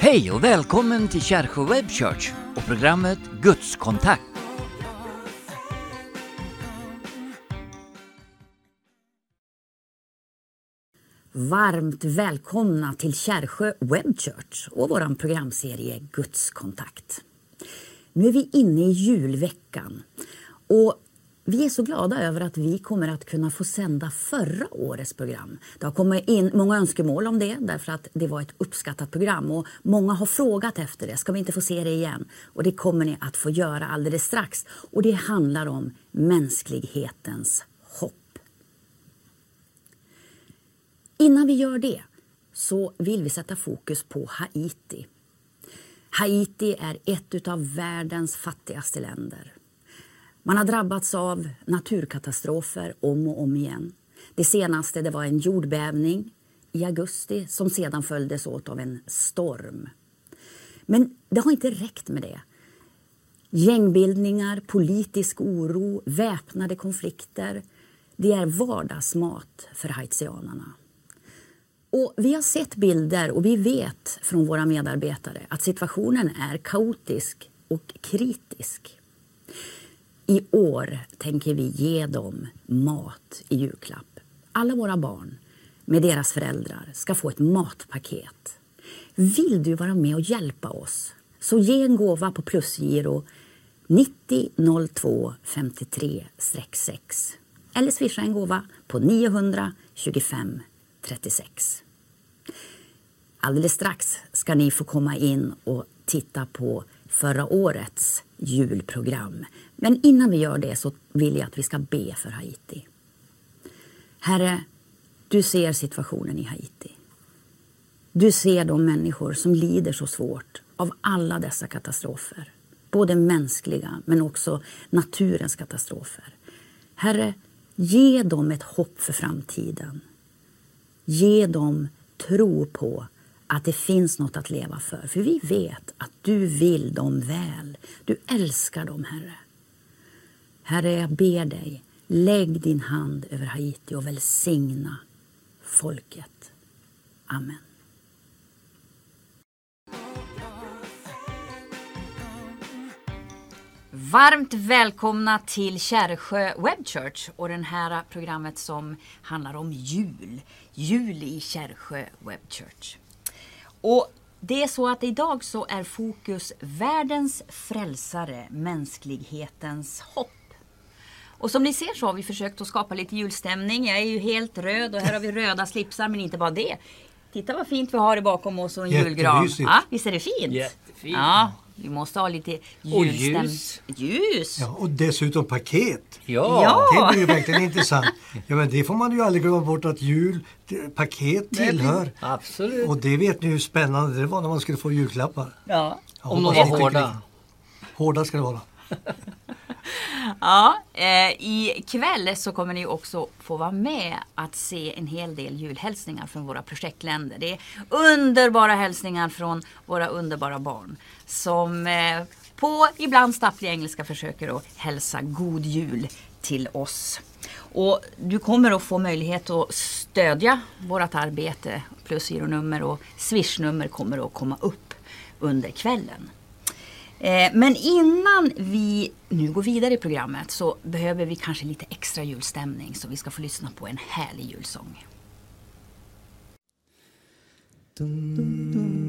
Hej och välkommen till Kärsjö Web Church och programmet Gudskontakt. Varmt välkomna till Kärsjö Web Church och vår programserie Gudskontakt. Nu är vi inne i julveckan och vi är så glada över att vi kommer att kunna få sända förra årets program. Det har kommit in många önskemål om det därför att det var ett uppskattat program och många har frågat efter det. Ska vi inte få se det igen? Och det kommer ni att få göra alldeles strax. Och det handlar om mänsklighetens hopp. Innan vi gör det så vill vi sätta fokus på Haiti. Haiti är ett av världens fattigaste länder. Man har drabbats av naturkatastrofer om och om igen. Det senaste det var en jordbävning i augusti som sedan följdes åt av en storm. Men det har inte räckt med det. Gängbildningar, politisk oro, väpnade konflikter det är vardagsmat för haitianerna. Och vi har sett bilder och vi vet från våra medarbetare att situationen är kaotisk och kritisk. I år tänker vi ge dem mat i julklapp. Alla våra barn med deras föräldrar ska få ett matpaket. Vill du vara med och hjälpa oss? Så ge en gåva på plusgiro 90 02 53 6 eller swisha en gåva på 925 36. Alldeles strax ska ni få komma in och titta på förra årets julprogram. Men innan vi gör det så vill jag att vi ska be för Haiti. Herre, du ser situationen i Haiti. Du ser de människor som lider så svårt av alla dessa katastrofer. Både mänskliga men också naturens katastrofer. Herre, ge dem ett hopp för framtiden. Ge dem tro på att det finns något att leva för. För vi vet att du vill dem väl. Du älskar dem, Herre. Herre, jag ber dig, lägg din hand över Haiti och välsigna folket. Amen. Varmt välkomna till Kärrsjö Web Church och det här programmet som handlar om jul. Jul i Kärrsjö Web Church. Och det är så att idag så är fokus världens frälsare, mänsklighetens hopp. Och som ni ser så har vi försökt att skapa lite julstämning. Jag är ju helt röd och här har vi röda slipsar men inte bara det. Titta vad fint vi har det bakom oss och en julgran. Ja, visst är det fint? Jättefint. Ja, vi måste ha lite julstämning. Och ljus. Ljus! Ja, och dessutom paket. Ja. Ja. Det blir ju verkligen intressant. Ja, men det får man ju aldrig glömma bort att jul, paket tillhör. Absolut. Och det vet ni hur spännande det var när man skulle få julklappar. Ja. Om de var hårda. Hårda ska det vara. Ja, eh, ikväll så kommer ni också få vara med att se en hel del julhälsningar från våra projektländer. Det är underbara hälsningar från våra underbara barn som eh, på ibland stapplig engelska försöker att hälsa god jul till oss. Och du kommer att få möjlighet att stödja vårt arbete. Plusgironummer och swishnummer kommer att komma upp under kvällen. Eh, men innan vi nu går vidare i programmet så behöver vi kanske lite extra julstämning så vi ska få lyssna på en härlig julsång. O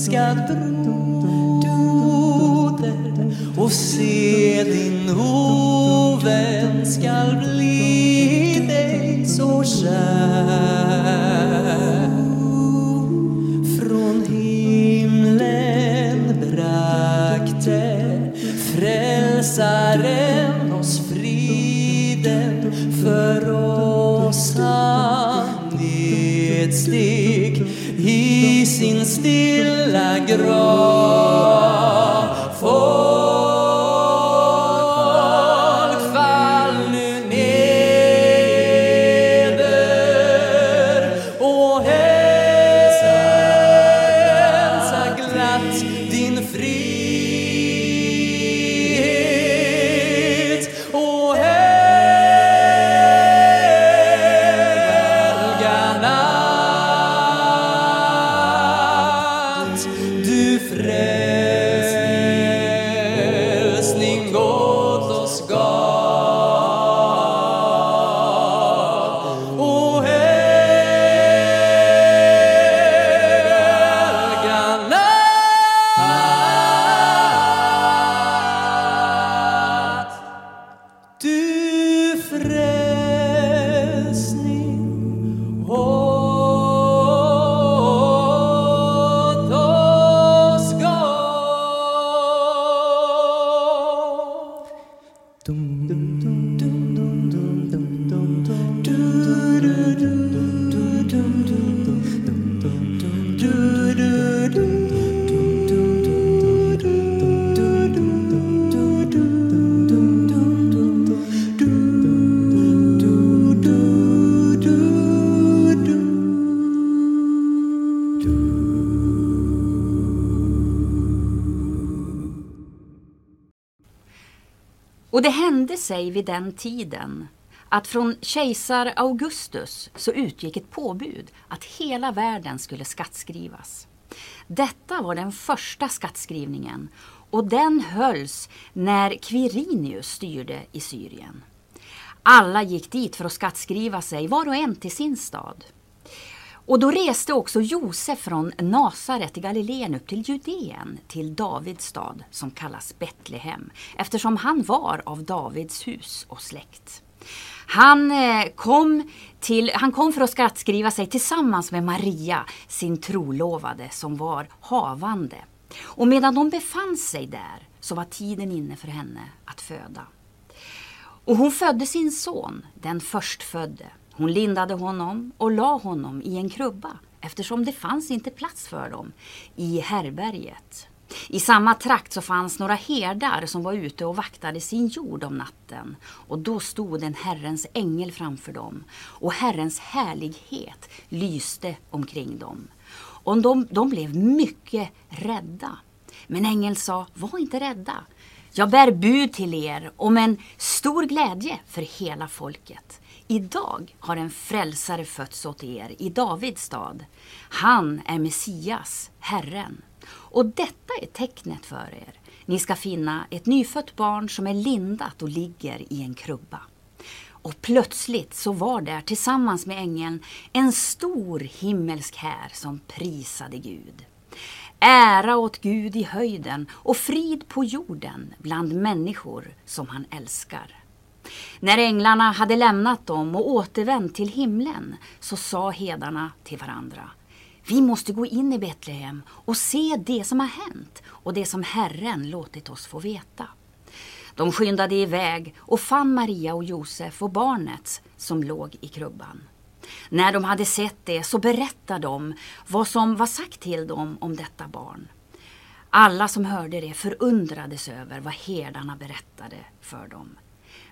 älskad broder och se din ovän skall bli dig så kär. Sig vid den tiden att från kejsar Augustus så utgick ett påbud att hela världen skulle skattskrivas. Detta var den första skattskrivningen och den hölls när Quirinius styrde i Syrien. Alla gick dit för att skattskriva sig, var och en till sin stad. Och då reste också Josef från Nasaret i Galileen upp till Judeen, till Davids stad som kallas Betlehem, eftersom han var av Davids hus och släkt. Han eh, kom, till, han kom för att skattskriva sig tillsammans med Maria, sin trolovade, som var havande. Och medan de befann sig där så var tiden inne för henne att föda. Och hon födde sin son, den förstfödde. Hon lindade honom och la honom i en krubba eftersom det fanns inte plats för dem i herberget. I samma trakt så fanns några herdar som var ute och vaktade sin jord om natten. Och då stod en Herrens ängel framför dem och Herrens härlighet lyste omkring dem. Och de, de blev mycket rädda. Men ängeln sa, var inte rädda. Jag bär bud till er om en stor glädje för hela folket. Idag har en frälsare fötts åt er i Davids stad. Han är Messias, Herren. Och detta är tecknet för er. Ni ska finna ett nyfött barn som är lindat och ligger i en krubba. Och plötsligt så var där tillsammans med ängeln en stor himmelsk här som prisade Gud. Ära åt Gud i höjden och frid på jorden bland människor som han älskar. När änglarna hade lämnat dem och återvänt till himlen så sa hedarna till varandra Vi måste gå in i Betlehem och se det som har hänt och det som Herren låtit oss få veta. De skyndade iväg och fann Maria och Josef och barnet som låg i krubban. När de hade sett det så berättade de vad som var sagt till dem om detta barn. Alla som hörde det förundrades över vad herdarna berättade för dem.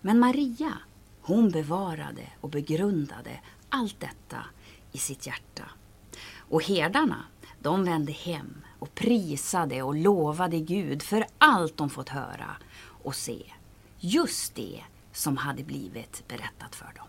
Men Maria, hon bevarade och begrundade allt detta i sitt hjärta. Och herdarna, de vände hem och prisade och lovade Gud för allt de fått höra och se. Just det som hade blivit berättat för dem.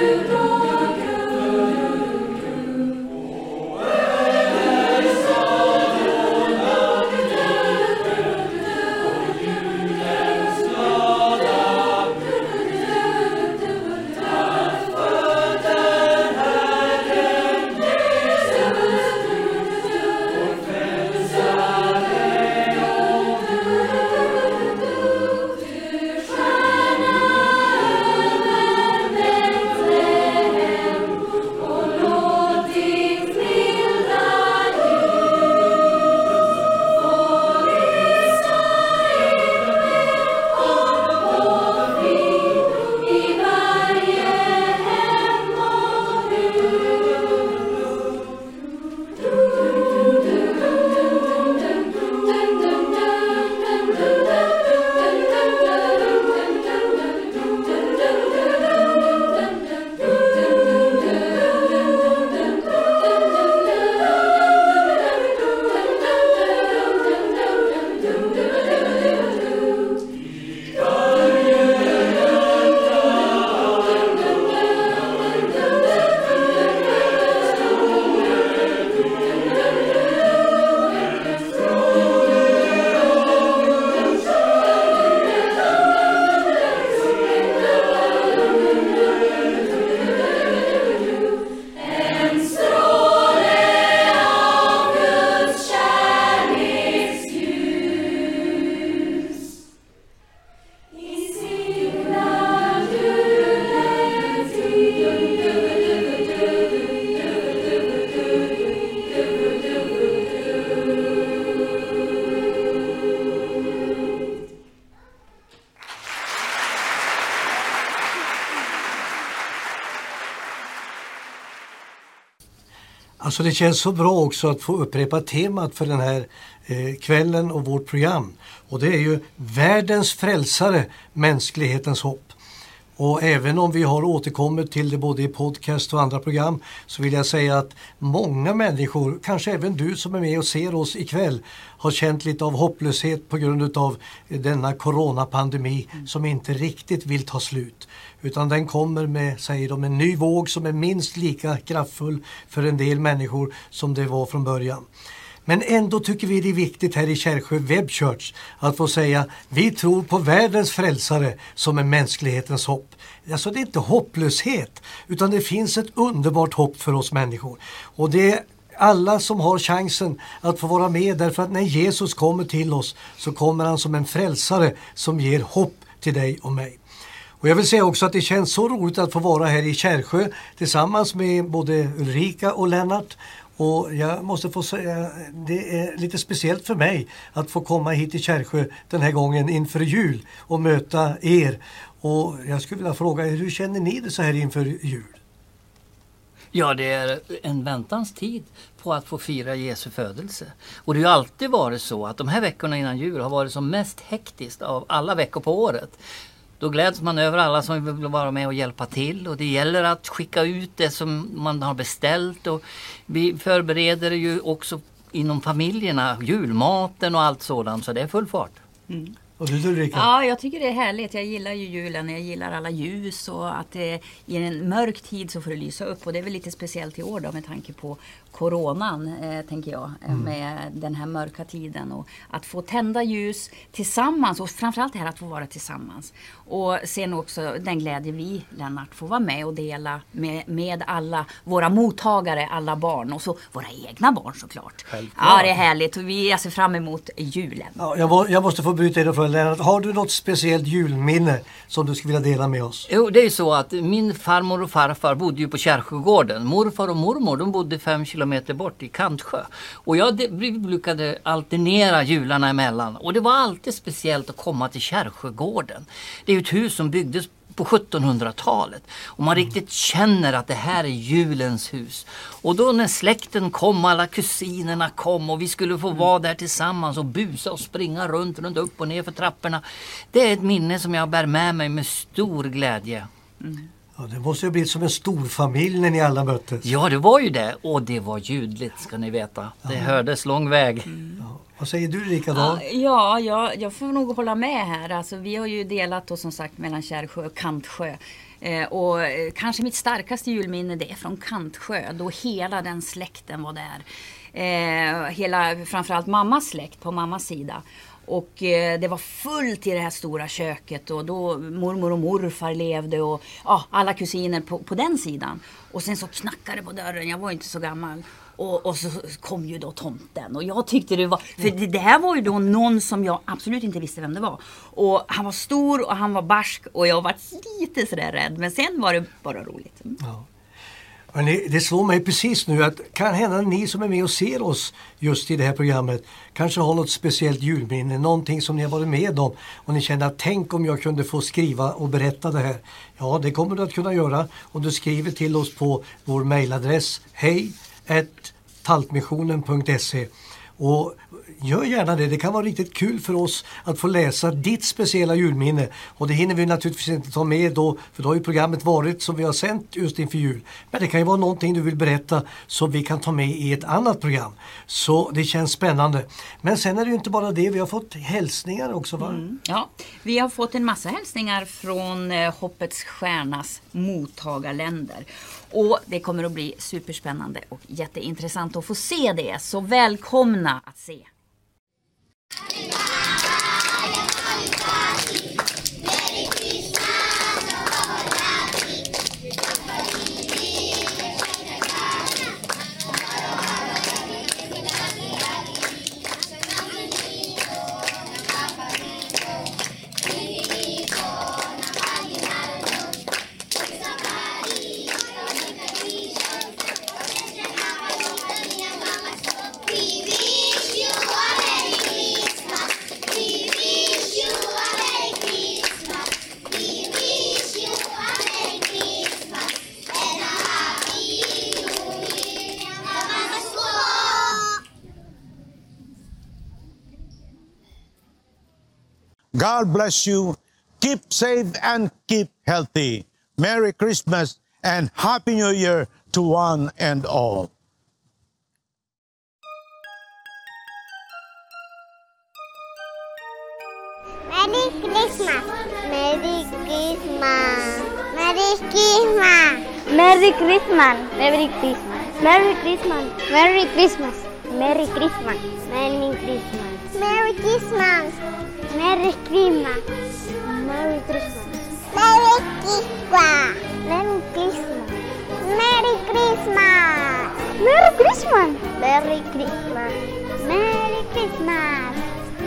to the Så det känns så bra också att få upprepa temat för den här eh, kvällen och vårt program. Och det är ju världens frälsare, mänsklighetens hopp. Och även om vi har återkommit till det både i podcast och andra program så vill jag säga att många människor, kanske även du som är med och ser oss ikväll, har känt lite av hopplöshet på grund av denna coronapandemi som inte riktigt vill ta slut. Utan den kommer med, säger de, en ny våg som är minst lika kraftfull för en del människor som det var från början. Men ändå tycker vi det är viktigt här i Kärrsjö Web Church att få säga vi tror på världens frälsare som är mänsklighetens hopp. Alltså det är inte hopplöshet utan det finns ett underbart hopp för oss människor. Och det är alla som har chansen att få vara med därför att när Jesus kommer till oss så kommer han som en frälsare som ger hopp till dig och mig. Och jag vill säga också att det känns så roligt att få vara här i Kärsjö tillsammans med både Ulrika och Lennart. Och jag måste få säga, det är lite speciellt för mig att få komma hit till Kärsjö den här gången inför jul och möta er. Och jag skulle vilja fråga er, hur känner ni det så här inför jul? Ja, det är en väntans tid på att få fira Jesu födelse. Och det har alltid varit så att de här veckorna innan jul har varit som mest hektiskt av alla veckor på året. Då gläds man över alla som vill vara med och hjälpa till och det gäller att skicka ut det som man har beställt och vi förbereder ju också inom familjerna julmaten och allt sådant så det är full fart. Och du Ulrika? Ja, jag tycker det är härligt. Jag gillar ju julen. Jag gillar alla ljus och att det, i en mörk tid så får det lysa upp. Och det är väl lite speciellt i år då med tanke på coronan, eh, tänker jag. eh, Med den här mörka tiden. Och att få tända ljus tillsammans och framförallt det här att få vara tillsammans. Och sen också den glädje vi, Lennart, får vara med och dela med, med alla våra mottagare, alla barn. Och så våra egna barn såklart. Självklart. Ja, det är härligt. Och vi ser fram emot julen. Ja, jag, må, jag måste få bryta in och fråga Lennart, har du något speciellt julminne som du skulle vilja dela med oss? Jo, det är ju så att min farmor och farfar bodde ju på Kärsjögården. Morfar och mormor de bodde fem kilometer bort i Kantsjö. Och jag brukade alternera jularna emellan. Och det var alltid speciellt att komma till Kärsjögården. Det är ju ett hus som byggdes på 1700-talet. Och man riktigt känner att det här är julens hus. Och då när släkten kom, alla kusinerna kom och vi skulle få vara där tillsammans och busa och springa runt, runt upp och ner för trapporna. Det är ett minne som jag bär med mig med stor glädje. Ja, det måste ju blivit som en stor familj när ni alla möttes. Ja, det var ju det. Och det var ljudligt ska ni veta. Det hördes lång väg. Vad säger du Ulrika då? Ja, ja jag, får nog hålla med här. Alltså, vi har ju delat oss som sagt mellan Kärrsjö och Kantsjö. Eh, och eh, kanske mitt starkaste julminne det är från Kantsjö då hela den släkten var där. Eh, hela, framförallt mammas släkt på mammas sida. Och eh, det var fullt i det här stora köket och då mormor och morfar levde och ja, alla kusiner på, på den sidan. Och sen så knackade det på dörren, jag var inte så gammal. Och, och så kom ju då tomten och jag tyckte det var, för det, det här var ju då någon som jag absolut inte visste vem det var. Och han var stor och han var barsk och jag var lite sådär rädd men sen var det bara roligt. Mm. Ja. Hörrni, det slår mig precis nu att kan hända ni som är med och ser oss just i det här programmet kanske har något speciellt julminne, någonting som ni har varit med om och ni känner att tänk om jag kunde få skriva och berätta det här. Ja, det kommer du att kunna göra om du skriver till oss på vår mejladress hej taltmissionen.se och gör gärna det. Det kan vara riktigt kul för oss att få läsa ditt speciella julminne. Och det hinner vi naturligtvis inte ta med då, för då har ju programmet varit som vi har sänt just inför jul. Men det kan ju vara någonting du vill berätta som vi kan ta med i ett annat program. Så det känns spännande. Men sen är det ju inte bara det, vi har fått hälsningar också va? Mm. Ja, vi har fått en massa hälsningar från eh, Hoppets Stjärnas mottagarländer. Och det kommer att bli superspännande och jätteintressant att få se det. Så välkomna att se! Thank you. God bless you. Keep safe and keep healthy. Merry Christmas and Happy New Year to one and all. Merry Christmas. Merry Christmas. Merry Christmas. Merry Christmas. Merry Christmas. Merry Christmas. Merry Christmas. Merry Christmas. Merry Christmas. Merry Christmas. Merry Christmas. Merry Christmas. Merry Christmas. Merry Christmas. Merry Christmas. Merry Christmas. Merry Christmas. Merry Christmas.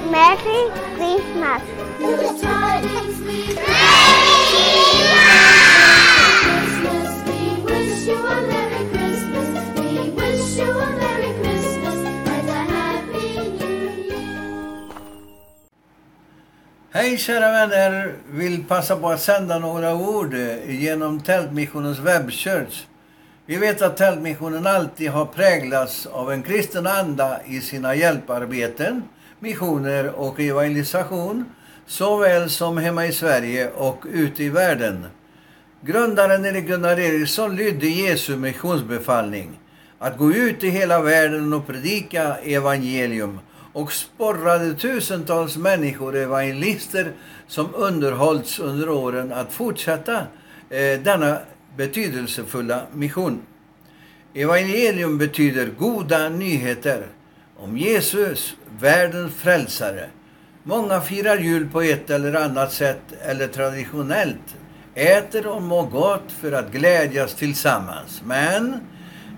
Merry Christmas. Merry Christmas, Hej kära vänner! Vill passa på att sända några ord eh, genom Tältmissionens webbchurch. Vi vet att Tältmissionen alltid har präglats av en kristen anda i sina hjälparbeten, missioner och evangelisation, såväl som hemma i Sverige och ute i världen. Grundaren Erik Gunnar Eriksson lydde Jesu missionsbefallning att gå ut i hela världen och predika evangelium och sporrade tusentals människor, evangelister, som underhållits under åren att fortsätta eh, denna betydelsefulla mission. Evangelium betyder goda nyheter om Jesus, världens frälsare. Många firar jul på ett eller annat sätt eller traditionellt, äter och mår gott för att glädjas tillsammans. Men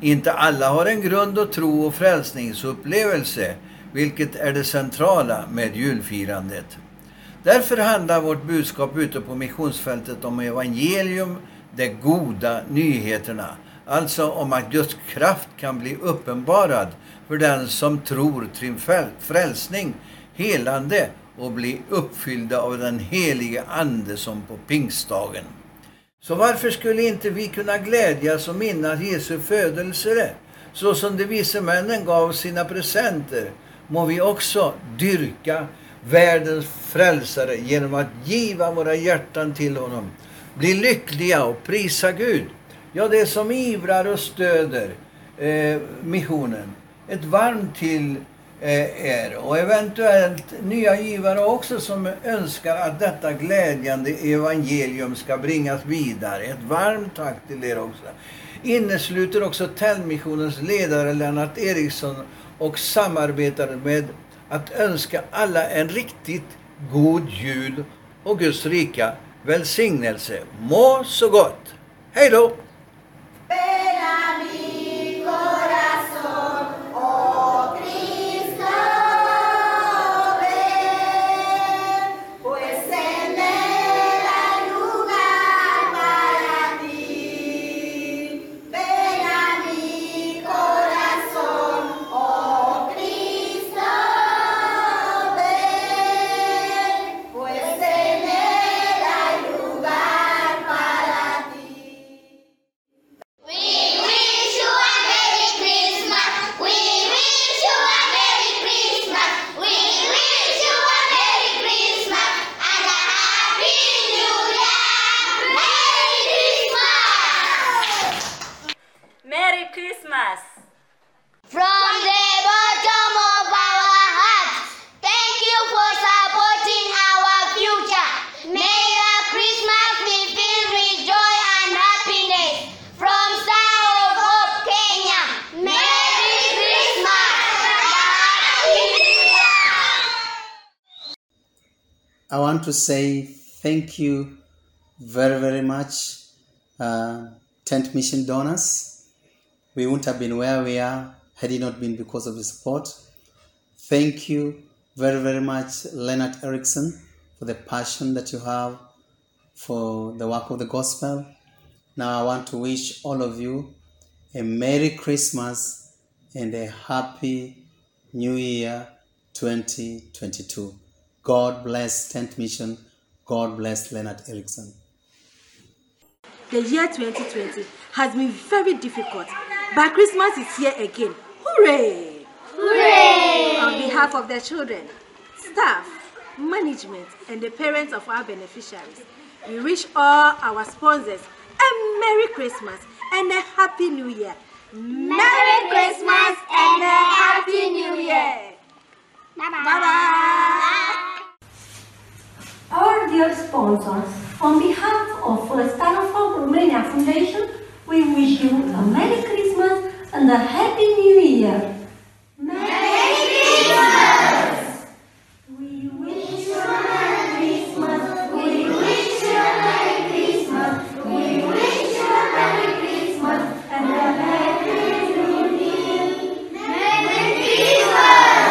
inte alla har en grund och tro och frälsningsupplevelse, vilket är det centrala med julfirandet. Därför handlar vårt budskap ute på missionsfältet om evangelium, de goda nyheterna. Alltså om att Guds kraft kan bli uppenbarad för den som tror till frälsning, helande och bli uppfyllda av den helige Ande som på pingstdagen. Så varför skulle inte vi kunna glädjas och minnas Jesu födelse? Så som de vise männen gav sina presenter, må vi också dyrka världens frälsare genom att giva våra hjärtan till honom. Bli lyckliga och prisa Gud. Ja, det som ivrar och stöder eh, missionen. Ett varmt till eh, er och eventuellt nya givare också som önskar att detta glädjande evangelium ska bringas vidare. Ett varmt tack till er också. Innesluter också Täljmissionens ledare Lennart Eriksson och samarbetar med att önska alla en riktigt god jul och Guds rika välsignelse. Må så gott! Hej då! Very, very much, uh, Tent Mission donors. We wouldn't have been where we are had it not been because of the support. Thank you very, very much, Leonard Erickson, for the passion that you have for the work of the gospel. Now, I want to wish all of you a Merry Christmas and a Happy New Year 2022. God bless Tent Mission. God bless Leonard Erickson. The year 2020 has been very difficult, but Christmas is here again. Hooray! Hooray! On behalf of the children, staff, management, and the parents of our beneficiaries, we wish all our sponsors a Merry Christmas and a Happy New Year. Merry Christmas and a Happy New Year! Bye bye! Our dear sponsors, on behalf of Stanford Romania Foundation, we wish you a Merry Christmas and a Happy New Year. Merry Christmas! We wish you a Merry Christmas. We wish you a Merry Christmas. We wish you a Merry Christmas and a Happy New Year. Merry Christmas!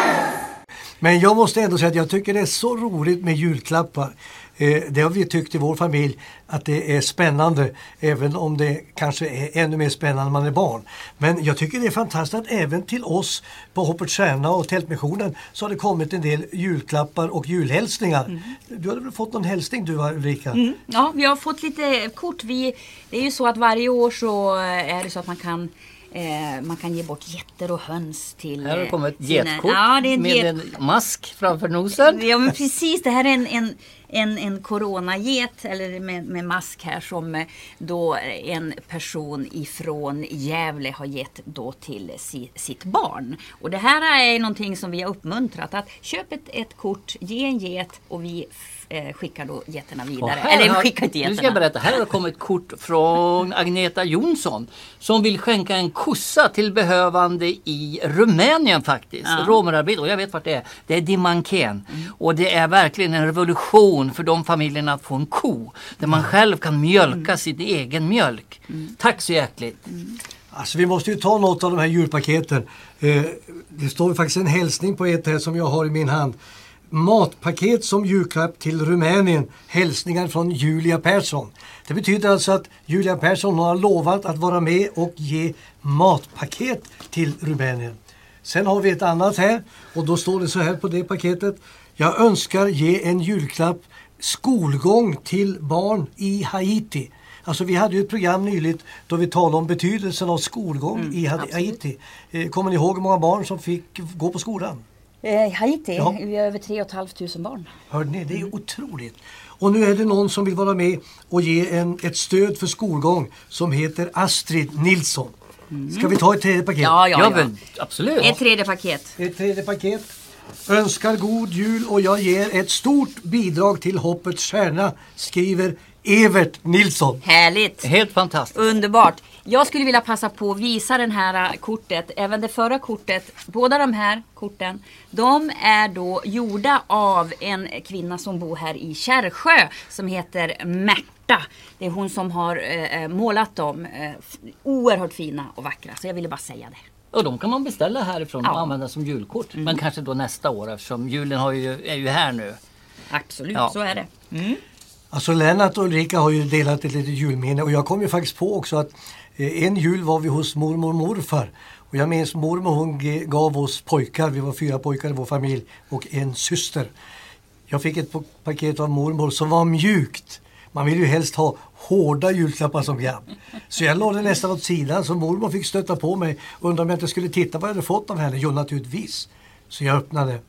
Men jag måste ändå säga att jag tycker det är så roligt med julklappar. Eh, det har vi tyckt i vår familj att det är spännande även om det kanske är ännu mer spännande när man är barn. Men jag tycker det är fantastiskt att även till oss på Hoppets Stjärna och Tältmissionen så har det kommit en del julklappar och julhälsningar. Du hade väl fått någon hälsning du Ulrika? Mm. Ja, vi har fått lite kort. Vi, det är ju så att varje år så är det så att man kan eh, man kan ge bort getter och höns till... Här har det eh, kommit ett getkort Ja, det är ett med get... en mask framför nosen. Ja men precis, det här är en, en, en, en coronaget eller med, med mask här som eh, då en person ifrån Gävle har gett då till si, sitt barn. Och det här är någonting som vi har uppmuntrat att köp ett, ett kort, ge en get och vi eh, skickar då getterna vidare. här Eller skickar inte Nu ska jag getterna. berätta, här har kommit ett kort från Agneta Jonsson som vill skänka en kossa till behövande i Rumänien faktiskt. Ja. Romerarbete, och jag vet vart det är. Det är Dimanken. Och det är verkligen en revolution för de familjerna att få en ko. Där man själv kan mjölka sin egen mjölk. Tack så hjärtligt. Alltså vi måste ju ta något av de här julpaketen. Eh, det står ju faktiskt en hälsning på ett här som jag har i min hand. Matpaket som julklapp till Rumänien. Hälsningar från Julia Persson. Det betyder alltså att Julia Persson har lovat att vara med och ge matpaket till Rumänien. Sen har vi ett annat här och då står det så här på det paketet. Jag önskar ge en julklapp skolgång till barn i Haiti. Alltså vi hade ju ett program nyligt då vi talade om betydelsen av skolgång i Ha- Haiti. Eh, Kommer ni ihåg hur många barn som fick gå på skolan? Eh, Haiti, Ja. vi har över 3 500 barn. Hörde ni? Det är otroligt. Och nu är det någon som vill vara med och ge en, ett stöd för skolgång som heter Astrid Nilsson. Ska vi ta ett tredje paket? Ja, ja, Ja, ja. men absolut. Ett tredje paket. Ett tredje paket. Önskar god jul och jag ger ett stort bidrag till Hoppets Stjärna, skriver Evert Nilsson. Härligt! Helt fantastiskt. Underbart! Jag skulle vilja passa på att visa det här äh, kortet, även det förra kortet. Båda de här korten, de är då gjorda av en kvinna som bor här i Kärrsjö som heter Märta. Det är hon som har eh, målat dem. Eh, oerhört fina och vackra, så jag ville bara säga det. Och de kan man beställa härifrån och Ja. Mm. använda som julkort. Men kanske då nästa år eftersom julen har ju, är ju här nu. Absolut, Ja. så är det. Alltså Lennart och Ulrika har ju delat ett litet julminne och jag kom ju faktiskt på också att Eh, en jul var vi hos mormor och morfar. Och jag minns mormor hon gav oss pojkar, vi var fyra pojkar i vår familj och en syster. Jag fick ett paket av mormor som var mjukt. Man vill ju helst ha hårda julklappar som grabb. Så jag lade det nästan åt sidan så mormor fick stötta på mig och undrade om jag inte skulle titta vad jag hade fått av henne. Jo naturligtvis. Så jag öppnade.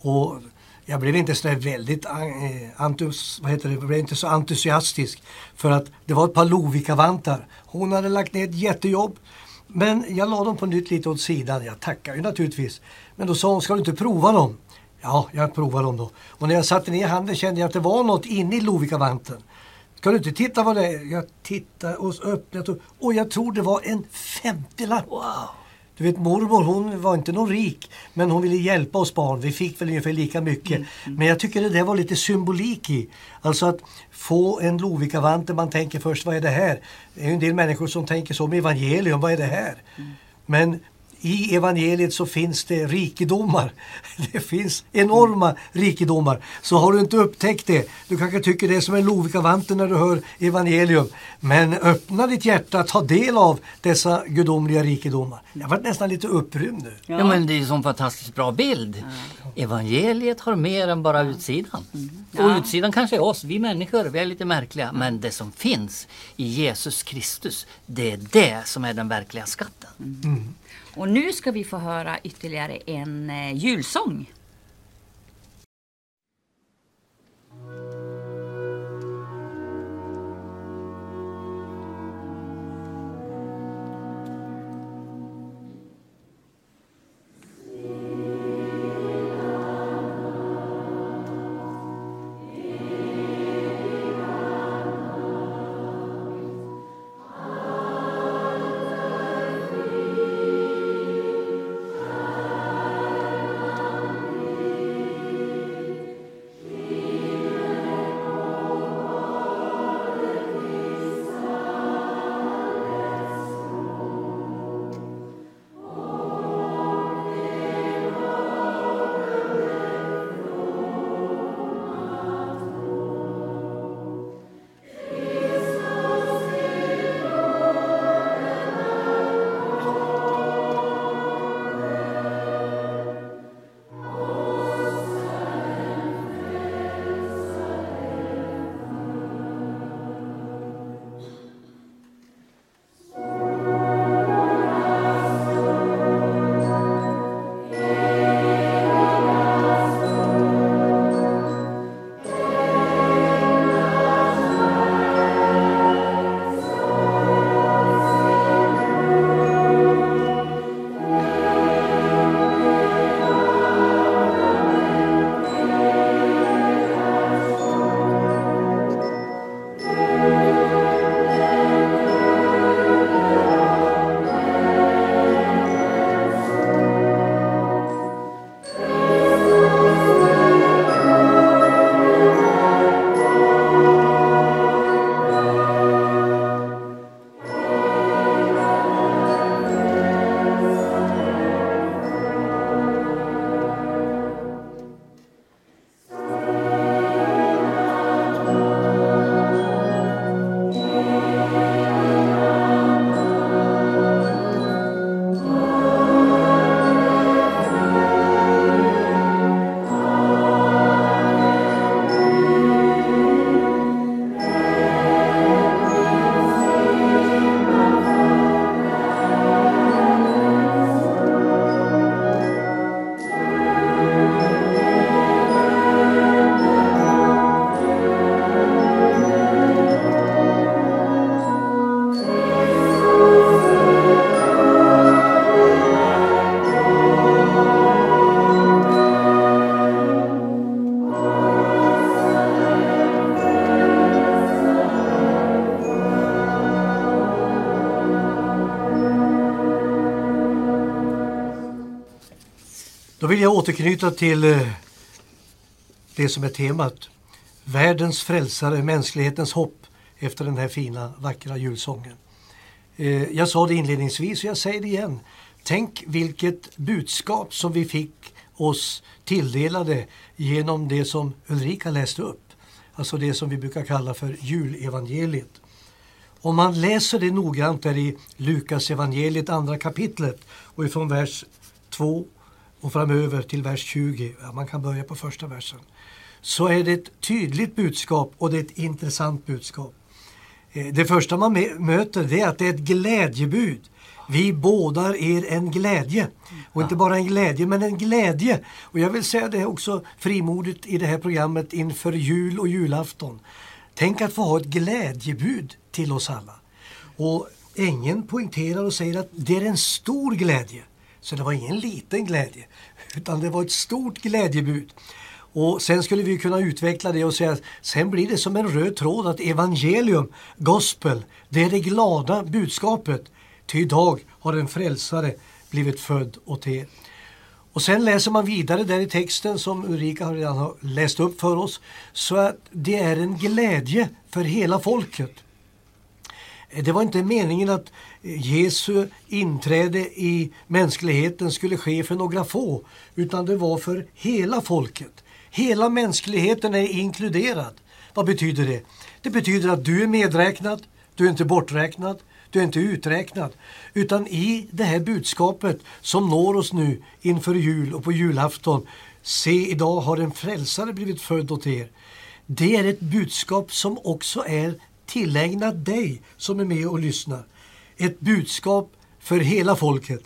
Och jag blev inte så väldigt eh, entus, vad heter det, jag blev inte så entusiastisk. För att det var ett par Lovikka-vantar. Hon hade lagt ner ett jättejobb. Men jag la dem på nytt lite åt sidan. Jag tackar ju naturligtvis. Men då sa hon, ska du inte prova dem? Ja, jag provade dem då. Och när jag satte ner handen kände jag att det var något inne i lovikkavanten. Ska du inte titta vad det är? Jag tittade och öppnade och, och jag tror det var en 50 Wow! Du vet mormor hon var inte någon rik men hon ville hjälpa oss barn. Vi fick väl ungefär lika mycket. Men jag tycker det där var lite symbolik i. Alltså att få en Lovikka-vante, man tänker först vad är det här? Det är en del människor som tänker så med evangelium, vad är det här? Men i evangeliet så finns det rikedomar. Det finns enorma rikedomar. Så har du inte upptäckt det, du kanske tycker det är som en Lovikkavanten när du hör evangelium. Men öppna ditt hjärta, ta del av dessa gudomliga rikedomar. Jag var nästan lite upprymd nu. Ja. men det är ju en fantastiskt bra bild. Evangeliet har mer än bara utsidan. Och Ja. utsidan kanske är oss, vi människor, vi är lite märkliga. Men det som finns i Jesus Kristus, det är det som är den verkliga skatten. Och nu ska vi få höra ytterligare en eh, julsång. Då vill jag återknyta till eh, det som är temat. Världens frälsare, mänsklighetens hopp efter den här fina, vackra julsången. Eh, jag sa det inledningsvis och jag säger det igen. Tänk vilket budskap som vi fick oss tilldelade genom det som Ulrika läste upp. Alltså det som vi brukar kalla för julevangeliet. Om man läser det noggrant där i Lukas evangeliet andra kapitlet och ifrån vers 2 och framöver till vers 20, ja, man kan börja på första versen, så är det ett tydligt budskap och det är ett intressant budskap. Eh, det första man möter det är att det är ett glädjebud. Vi bådar er en glädje. Och inte bara en glädje, men en glädje. Och jag vill säga det också frimodigt i det här programmet inför jul och julafton. Tänk att få ha ett glädjebud till oss alla. Och ängeln poängterar och säger att det är en stor glädje. Så det var ingen liten glädje, utan det var ett stort glädjebud. Och sen skulle vi kunna utveckla det och säga att sen blir det som en röd tråd att evangelium, gospel, det är det glada budskapet. Ty idag har en frälsare blivit född åt er. Och sen läser man vidare där i texten som Ulrika redan har läst upp för oss. Så att det är en glädje för hela folket. Det var inte meningen att Jesu inträde i mänskligheten skulle ske för några få, utan det var för hela folket. Hela mänskligheten är inkluderad. Vad betyder det? Det betyder att du är medräknad, du är inte borträknad, du är inte uträknad. Utan i det här budskapet som når oss nu inför jul och på julafton. Se, idag har en frälsare blivit född åt er. Det är ett budskap som också är tillägna dig som är med och lyssnar. Ett budskap för hela folket.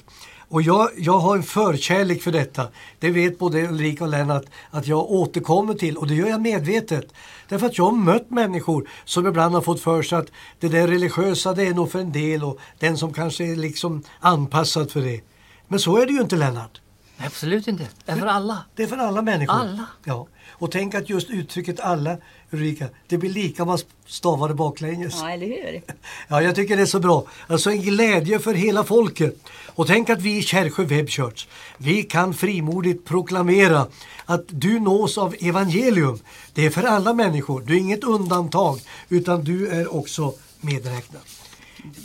Och jag, jag har en förkärlek för detta. Det vet både Ulrika och Lennart att jag återkommer till och det gör jag medvetet. Därför att jag har mött människor som ibland har fått för sig att det där religiösa det är nog för en del och den som kanske är liksom anpassad för det. Men så är det ju inte Lennart. Absolut inte. Det är för alla. Det är för alla människor. Alla. Ja. Och tänk att just uttrycket alla, Ulrika, det blir lika om man stavar det baklänges. Ja, eller hur? Ja, jag tycker det är så bra. Alltså en glädje för hela folket. Och tänk att vi i Kärrsjö Web Church, vi kan frimodigt proklamera att du nås av evangelium. Det är för alla människor. Du är inget undantag, utan du är också medräknad.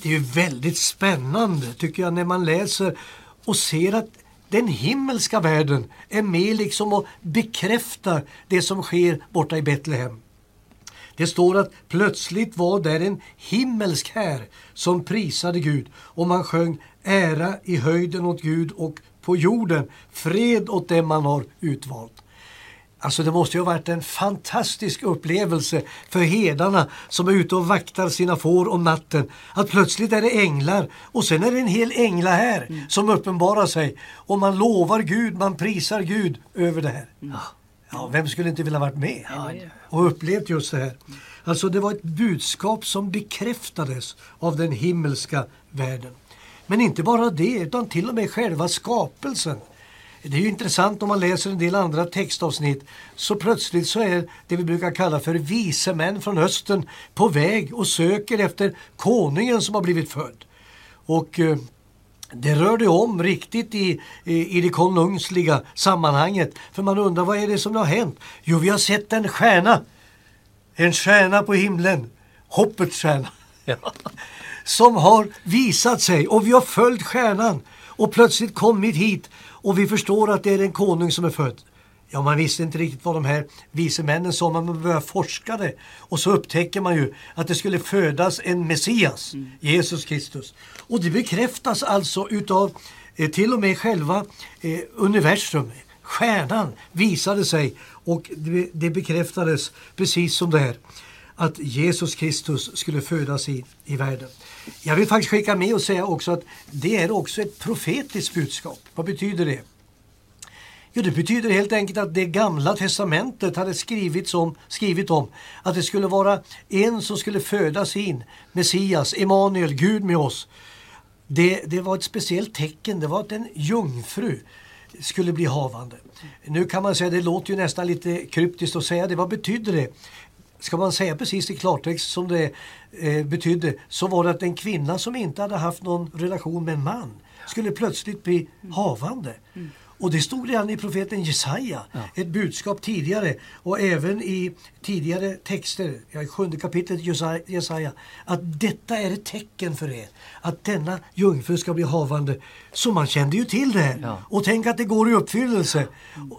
Det är ju väldigt spännande tycker jag när man läser och ser att den himmelska världen är med liksom och bekräftar det som sker borta i Betlehem. Det står att plötsligt var där en himmelsk här som prisade Gud och man sjöng ära i höjden åt Gud och på jorden fred åt dem man har utvalt. Alltså det måste ju ha varit en fantastisk upplevelse för herdarna som är ute och vaktar sina får om natten. Att plötsligt är det änglar och sen är det en hel ängla här som uppenbarar sig. Och man lovar Gud, man prisar Gud över det här. Ja, vem skulle inte vilja varit med och upplevt just det här? Alltså det var ett budskap som bekräftades av den himmelska världen. Men inte bara det, utan till och med själva skapelsen. Det är ju intressant om man läser en del andra textavsnitt så plötsligt så är det vi brukar kalla för vise män från östern på väg och söker efter konungen som har blivit född. Och eh, det rör det om riktigt i, i, i det konungsliga sammanhanget. För man undrar vad är det som har hänt? Jo, vi har sett en stjärna. En stjärna på himlen. Hoppets stjärna. Som har visat sig och vi har följt stjärnan och plötsligt kommit hit och vi förstår att det är en konung som är född. Ja, man visste inte riktigt vad de här vise männen sa, men man började forska det. Och så upptäcker man ju att det skulle födas en Messias, Jesus Kristus. Och det bekräftas alltså utav eh, till och med själva eh, universum. Stjärnan visade sig och det, det bekräftades precis som det här att Jesus Kristus skulle födas i, i världen. Jag vill faktiskt skicka med och säga också att det är också ett profetiskt budskap. Vad betyder det? Jo, det betyder helt enkelt att det gamla testamentet hade skrivits om, skrivit om att det skulle vara en som skulle födas in, Messias, Emanuel, Gud med oss. Det, det var ett speciellt tecken, det var att en jungfru skulle bli havande. Nu kan man säga, det låter ju nästan lite kryptiskt att säga det, vad betyder det? Ska man säga precis i klartext som det eh, betydde så var det att en kvinna som inte hade haft någon relation med en man skulle plötsligt bli havande. Och det stod redan i profeten Jesaja, ett budskap tidigare och även i tidigare texter, ja, i sjunde kapitlet Jesaja- att detta är ett tecken för er, att denna jungfru ska bli havande. Så man kände ju till det här. Och tänk att det går i uppfyllelse.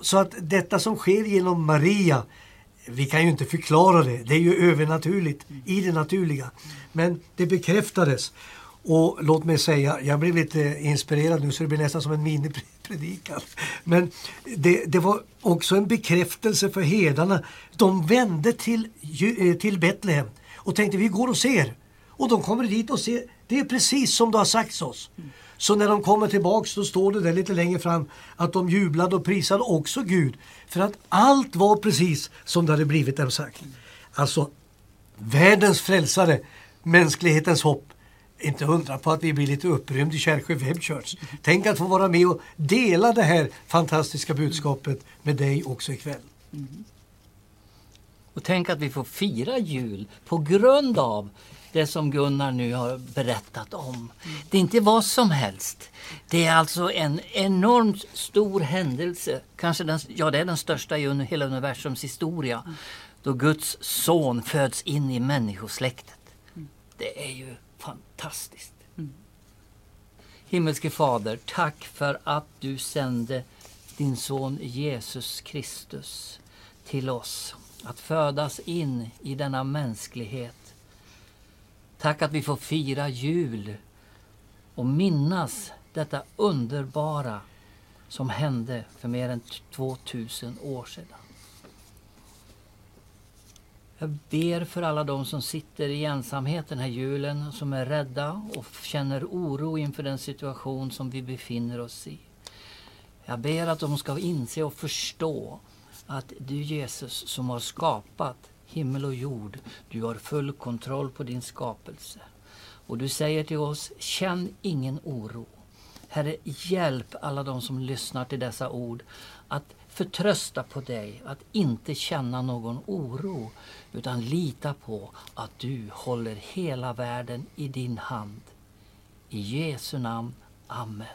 Så att detta som sker genom Maria, vi kan ju inte förklara det, det är ju övernaturligt i det naturliga. Men det bekräftades. Och låt mig säga, jag blev lite inspirerad nu så det blir nästan som en minipredikan. Men det, det var också en bekräftelse för herdarna. De vände till, eh, till Betlehem och tänkte vi går och ser. Och de kommer dit och ser, det är precis som det har sagts oss. Så när de kommer tillbaks då står det där lite längre fram att de jublade och prisade också Gud. För att allt var precis som det hade blivit dem sagt. Alltså världens frälsare, mänsklighetens hopp. Inte undra på att vi blir lite upprymda i Kärrsjö Web Church. Tänk att få vara med och dela det här fantastiska budskapet med dig också ikväll. Mm. Och tänk att vi får fira jul på grund av det som Gunnar nu har berättat om. Det är inte vad som helst. Det är alltså en enormt stor händelse. Kanske den, ja, det är den största i hela universums historia. Då Guds son föds in i människosläktet. Det är ju fantastiskt. Himmelske Fader, tack för att du sände din son Jesus Kristus till oss. Att födas in i denna mänsklighet. Tack att vi får fira jul och minnas detta underbara som hände för mer än 2000 år sedan. Jag ber för alla de som sitter i ensamhet den här julen, som är rädda och känner oro inför den situation som vi befinner oss i. Jag ber att de ska inse och förstå att du Jesus som har skapat himmel och jord, du har full kontroll på din skapelse. Och du säger till oss, känn ingen oro. Herre, hjälp alla de som lyssnar till dessa ord att förtrösta på dig, att inte känna någon oro, utan lita på att du håller hela världen i din hand. I Jesu namn. Amen.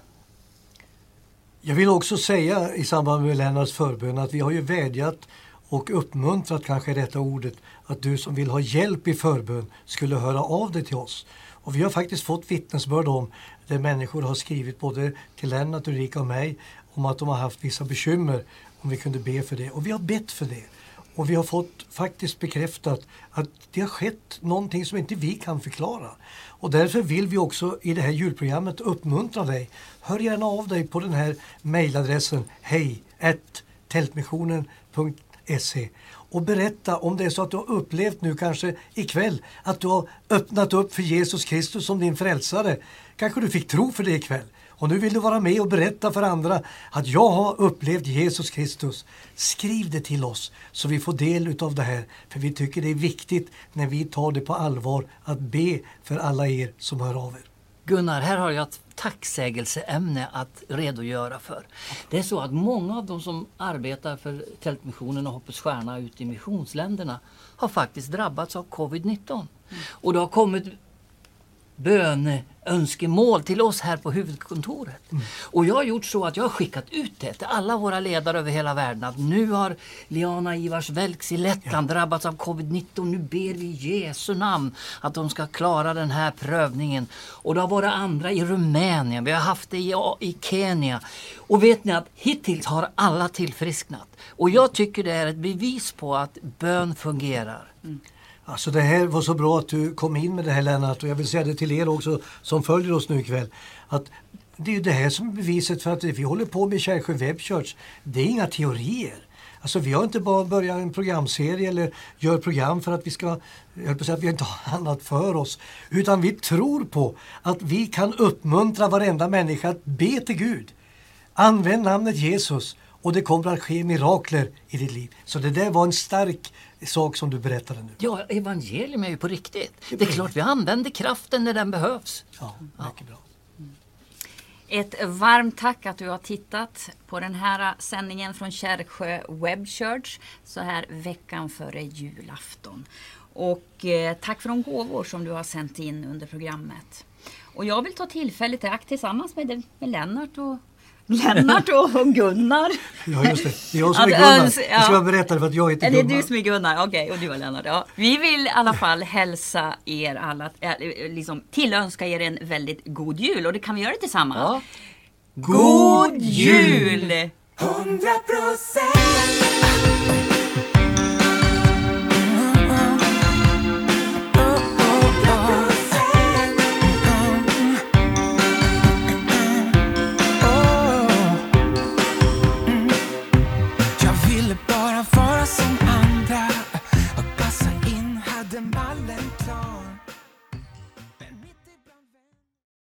Jag vill också säga i samband med Lennarts förbön att vi har ju vädjat och uppmuntrat kanske är detta ordet att du som vill ha hjälp i förbön skulle höra av dig till oss. Och vi har faktiskt fått vittnesbörd om där människor har skrivit både till Lennart, Ulrika och mig om att de har haft vissa bekymmer om vi kunde be för det. Och vi har bett för det. Och vi har fått faktiskt bekräftat att det har skett någonting som inte vi kan förklara. Och därför vill vi också i det här julprogrammet uppmuntra dig. Hör gärna av dig på den här mejladressen hej tältmissionen.se och berätta om det är så att du har upplevt nu kanske ikväll att du har öppnat upp för Jesus Kristus som din frälsare. Kanske du fick tro för det ikväll. Och nu vill du vara med och berätta för andra att jag har upplevt Jesus Kristus. Skriv det till oss så vi får del utav det här. För vi tycker det är viktigt när vi tar det på allvar att be för alla er som hör av er. Gunnar, här har jag ett tacksägelseämne att redogöra för. Det är så att många av de som arbetar för Tältmissionen och Hoppets Stjärna ute i missionsländerna har faktiskt drabbats av covid-19. Och det har kommit böneönskemål till oss här på huvudkontoret. Och jag har gjort så att jag har skickat ut det till alla våra ledare över hela världen att nu har Liana Ivars Velks i Lettland drabbats av covid-19. Nu ber vi i Jesu namn att de ska klara den här prövningen. Och det har varit andra i Rumänien, vi har haft det i, i Kenya. Och vet ni att hittills har alla tillfrisknat. Och jag tycker det är ett bevis på att bön fungerar. Alltså det här var så bra att du kom in med det här Lennart och jag vill säga det till er också som följer oss nu ikväll. Att det är ju det här som är beviset för att vi håller på med Kärrsjö Web Church. Det är inga teorier. Alltså vi har inte bara börjat en programserie eller gör program för att vi ska, jag höll på att säga att vi inte har annat för oss. Utan vi tror på att vi kan uppmuntra varenda människa att be till Gud. Använd namnet Jesus och det kommer att ske mirakler i ditt liv. Så det där var en stark sak som du berättade nu. Ja, evangelium är ju på riktigt. Det är klart vi använder kraften när den behövs. Ja, mycket bra. Ett varmt tack att du har tittat på den här sändningen från Kärrsjö Web Church så här veckan före julafton. Och eh, tack för de gåvor som du har sänt in under programmet. Och jag vill ta tillfället i akt tillsammans med, med Lennart och Lennart och Gunnar. Ja, just det. Det är jag som är Gunnar. Jag ska bara berätta för att jag heter Är det Gunnar. du som är Gunnar? Okej, och du är Lennart. Ja. Vi vill i alla fall hälsa er alla, äh, liksom tillönska er en väldigt god jul och det kan vi göra tillsammans. Ja. God jul! Hundra procent